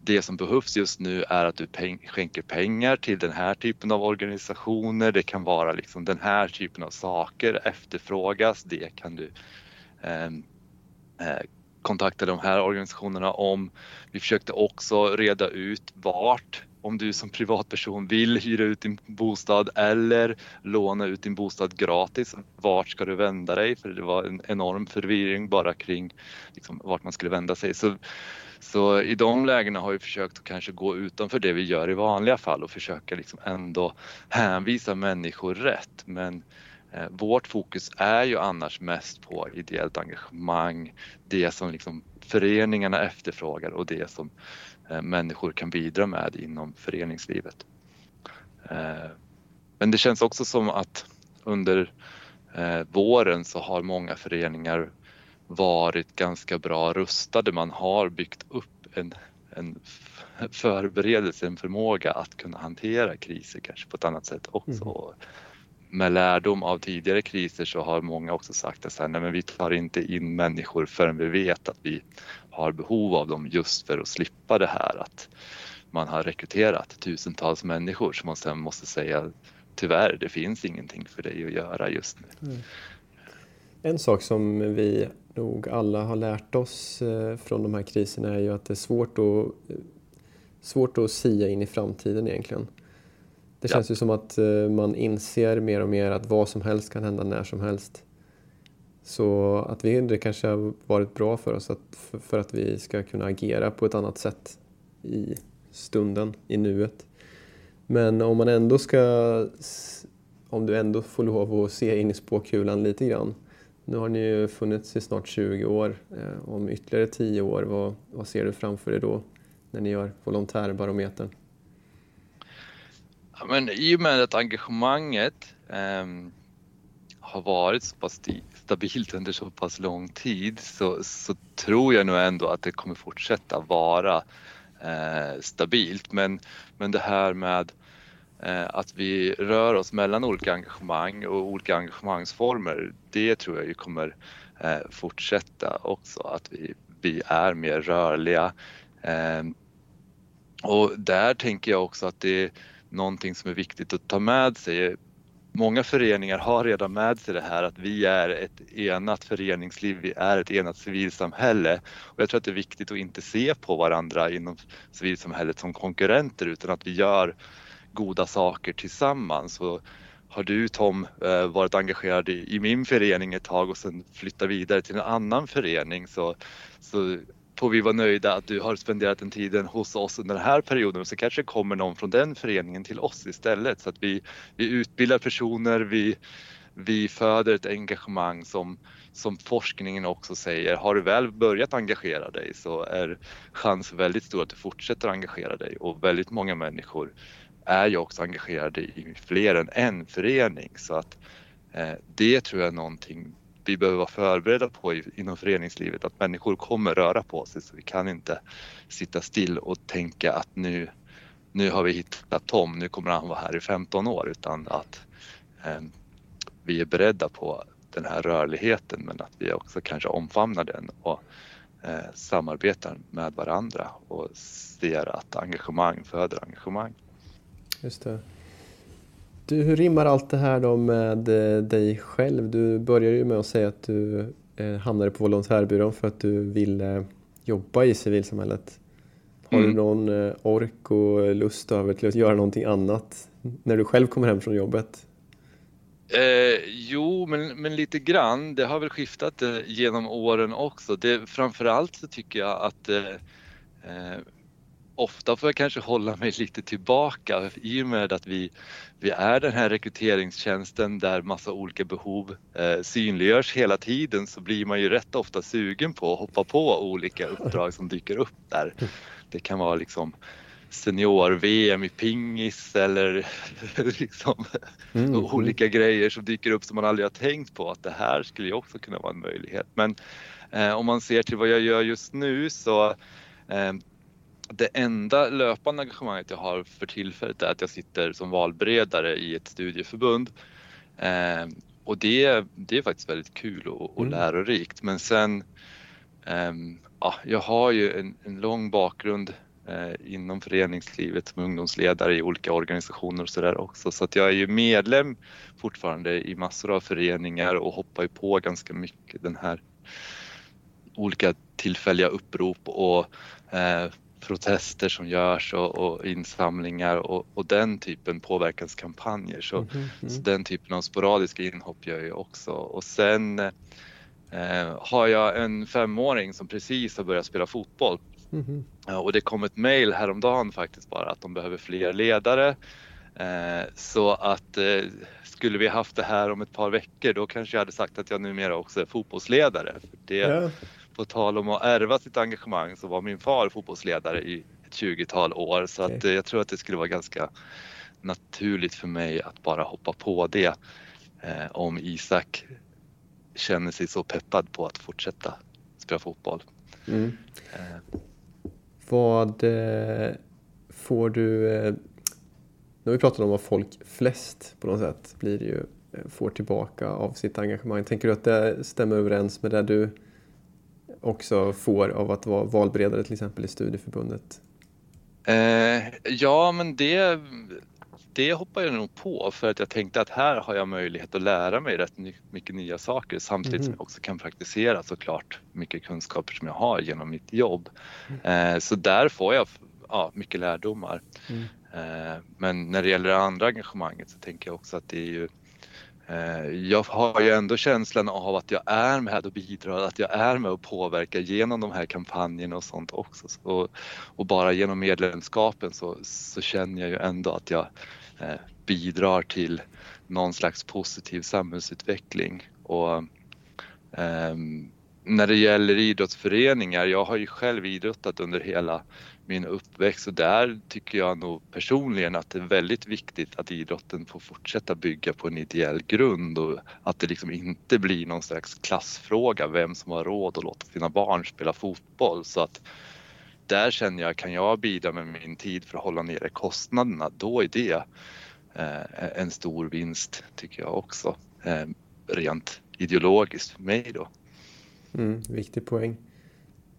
det som behövs just nu är att du peng skänker pengar till den här typen av organisationer. Det kan vara liksom den här typen av saker efterfrågas. Det kan du eh, eh kontaktade kontakta de här organisationerna om. Vi försökte också reda ut vart om du som privatperson vill hyra ut din bostad eller låna ut din bostad gratis, vart ska du vända dig? För det var en enorm förvirring bara kring liksom, vart man skulle vända sig. Så, så i de lägena har vi försökt att kanske gå utanför det vi gör i vanliga fall och försöka liksom ändå hänvisa människor rätt. Men Eh, vårt fokus är ju annars mest på ideellt engagemang, det som liksom föreningarna efterfrågar och det som eh, människor kan bidra med inom föreningslivet. Eh, men det känns också som att under våren så har många föreningar varit ganska bra rustade. Man har byggt upp en, en förberedelse, en förmåga att kunna hantera kriser kanske på ett annat sätt också. Mm. Med lärdom av tidigare kriser så har många också sagt att så här, nej, men vi tar inte in människor förrän vi vet att vi har behov av dem just för att slippa det här att man har rekryterat tusentals människor som man sen måste säga tyvärr, det finns ingenting för dig att göra just nu. Mm. En sak som vi nog alla har lärt oss eh, från de här kriserna är ju att det är svårt att, svårt att sia in i framtiden egentligen. Det känns ja. ju som att eh, man inser mer och mer att vad som helst kan hända när som helst. Så att vi, det kanske har varit bra för oss att, för att vi ska kunna agera på ett annat sätt i stunden, i nuet. Men om man ändå ska, om du ändå får lov att se in i spåkulan lite grann. Nu har ni ju funnits i snart 20 år. Eh, om ytterligare 10 år, vad, vad ser du framför dig då när ni gör volontärbarometern? Ja, men I och med att engagemanget um, har varit så pass stabilt under så pass lång tid så, så tror jag nog ändå att det kommer fortsätta vara eh, stabilt. Men, men det här med eh, att vi rör oss mellan olika engagemang och olika engagemangsformer, det tror jag ju kommer eh, fortsätta också. Att vi, vi är mer rörliga. Ehm, och där tänker jag också att det är någonting som är viktigt att ta med sig många föreningar har redan med sig det här att vi är ett enat föreningsliv, vi är ett enat civilsamhälle. Och jag tror att det är viktigt att inte se på varandra inom civilsamhället som konkurrenter utan att vi gör goda saker tillsammans. Och har du Tom eh, varit engagerad i min förening ett tag och sen flyttat vidare till en annan förening så, så får vi vara nöjda att du har spenderat den tiden hos oss under den här perioden. Och så kanske det kommer någon från den föreningen till oss istället. Så att vi, vi utbildar personer, vi, vi föder ett engagemang som, som forskningen också säger, har du väl börjat engagera dig så är chansen väldigt stor att du fortsätter engagera dig. Och väldigt många människor är ju också engagerade i fler än en förening. Så att eh, det tror jag är någonting vi behöver vara förberedda på inom föreningslivet att människor kommer röra på sig så vi kan inte sitta still och tänka att nu, nu har vi hittat Tom, nu kommer han vara här i 15 år utan att eh, vi är beredda på den här rörligheten men att vi också kanske omfamnar den och eh, samarbetar med varandra och ser att engagemang föder engagemang. Just det. Du, hur rimmar allt det här då med eh, dig själv? Du började ju med att säga att du eh, hamnade på volontärbyrån för att du ville jobba i civilsamhället. Har mm. du någon eh, ork och lust över till att göra någonting annat när du själv kommer hem från jobbet? Eh, jo, men, men lite grann. Det har väl skiftat eh, genom åren också. Det, framförallt så tycker jag att eh, eh, ofta får jag kanske hålla mig lite tillbaka i och med att vi, vi är den här rekryteringstjänsten där massa olika behov eh, synliggörs hela tiden så blir man ju rätt ofta sugen på att hoppa på olika uppdrag som dyker upp där. Det kan vara liksom senior-VM i pingis eller *laughs* liksom mm. olika grejer som dyker upp som man aldrig har tänkt på att det här skulle ju också kunna vara en möjlighet. Men eh, om man ser till vad jag gör just nu så eh, det enda löpande engagemanget jag har för tillfället är att jag sitter som valberedare i ett studieförbund. Eh, och det, det är faktiskt väldigt kul och, och mm. lärorikt. Men sen, eh, ja, jag har ju en, en lång bakgrund eh, inom föreningslivet som ungdomsledare i olika organisationer och sådär också. Så att jag är ju medlem fortfarande i massor av föreningar och hoppar ju på ganska mycket den här olika tillfälliga upprop och eh, protester som görs och, och insamlingar och, och, den typen påverkanskampanjer. Så, mm -hmm. så, den typen av sporadiska inhopp gör jag också. Och sen eh, har jag en femåring som precis har börjat spela fotboll. Mm -hmm. och det kom ett mejl häromdagen faktiskt bara att de behöver fler ledare. Eh, så att eh, skulle vi haft det här om ett par veckor då kanske jag hade sagt att jag numera också är fotbollsledare. För det, ja på tal om att ärva sitt engagemang så var min far fotbollsledare i ett 20-tal år så att eh, jag tror att det skulle vara ganska naturligt för mig att bara hoppa på det eh, om Isak känner sig så peppad på att fortsätta spela fotboll. Mm. Eh. Vad eh, får du, eh, har vi pratat om vad folk flest på något sätt blir ju, eh, får tillbaka av sitt engagemang. Tänker du att det stämmer överens med det du också får av att vara valberedare till exempel i studieförbundet? Eh, ja, men det, det hoppar jag nog på för att jag tänkte att här har jag möjlighet att lära mig rätt mycket nya saker samtidigt mm. som jag också kan praktisera såklart mycket kunskaper som jag har genom mitt jobb. Mm. Eh, så där får jag ja, mycket lärdomar. Mm. Eh, men när det gäller det andra engagemanget så tänker jag också att det är ju Eh, jag har ju ändå känslan av att jag är med och bidrar, att jag är med och påverkar genom de här kampanjerna och sånt också. Och, och bara genom medlemskapen så, så, känner jag ju ändå att jag eh, bidrar till någon slags positiv samhällsutveckling. Och, eh, när det gäller idrottsföreningar, jag har ju själv idrottat under hela min uppväxt och där tycker jag nog personligen att det är väldigt viktigt att idrotten får fortsätta bygga på en ideell grund och att det liksom inte blir någon slags klassfråga vem som har råd att låta sina barn spela fotboll så att där känner jag, kan jag bidra med min tid för att hålla nere kostnaderna, då är det eh, en stor vinst tycker jag också. Eh, rent ideologiskt för mig då. Mm, viktig poäng.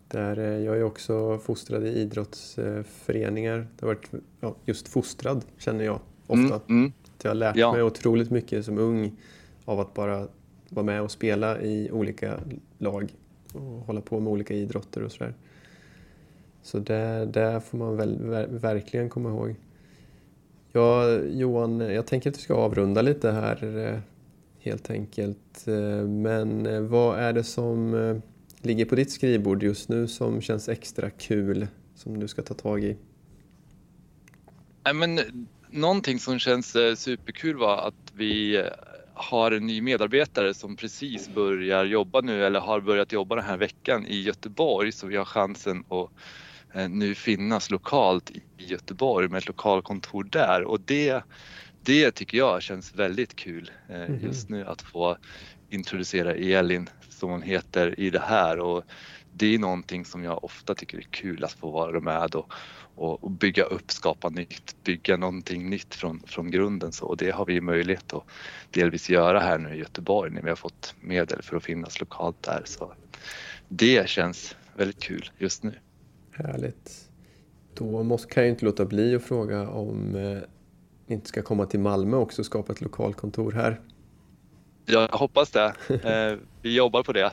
Där, eh, jag är också fostrad i idrottsföreningar. Det har varit ja, just fostrad känner jag ofta. Mm, mm. jag har lärt ja. mig otroligt mycket som ung av att bara vara med och spela i olika lag och hålla på med olika idrotter och sådär. Så det, det får man väl, verkligen komma ihåg. Ja, Johan, jag tänker att vi ska avrunda lite här eh, helt enkelt. Eh, men vad är det som ligger på ditt skrivbord just nu som känns extra kul som du ska ta tag i? men, någonting som känns eh, superkul var att vi eh, har en ny medarbetare som precis börjar jobba nu eller har börjat jobba den här veckan i Göteborg så vi har chansen att eh, nu finnas lokalt i Göteborg med ett lokalkontor där och det, det tycker jag känns väldigt kul mhm. just nu att få introducera Elin som hon heter i det här och det är någonting som jag ofta tycker är kul att få vara med och, och, bygga upp, skapa nytt, bygga någonting nytt från, från grunden så och det har vi möjlighet att delvis göra här nu i Göteborg när vi har fått medel för att finnas lokalt där så det känns väldigt kul just nu. Härligt. Då måste, kan jag inte låta bli att fråga om eh, ni inte ska komma till Malmö också och skapa ett lokalkontor här. Jag hoppas det. *laughs* Eh, vi jobbar på det.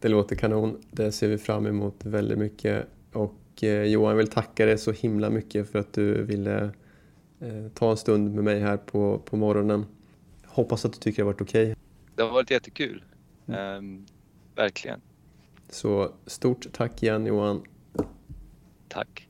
Det låter kanon. Det ser vi fram emot väldigt mycket. Och eh, Johan, vill tacka dig så himla mycket för att du ville eh, ta en stund med mig här på, på morgonen. Hoppas att du tycker det har varit okej. Okay. Det har varit jättekul. Mm. Um, verkligen. Så stort tack igen Johan. Tack.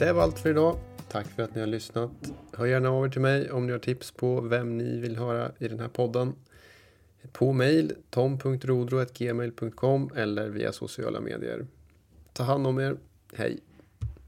Det var allt för idag. Tack för att ni har lyssnat. Hör gärna av er till mig om ni har tips på vem ni vill höra i den här podden. På mail tom.rodro.gmail.com eller via sociala medier. Ta hand om er. Hej!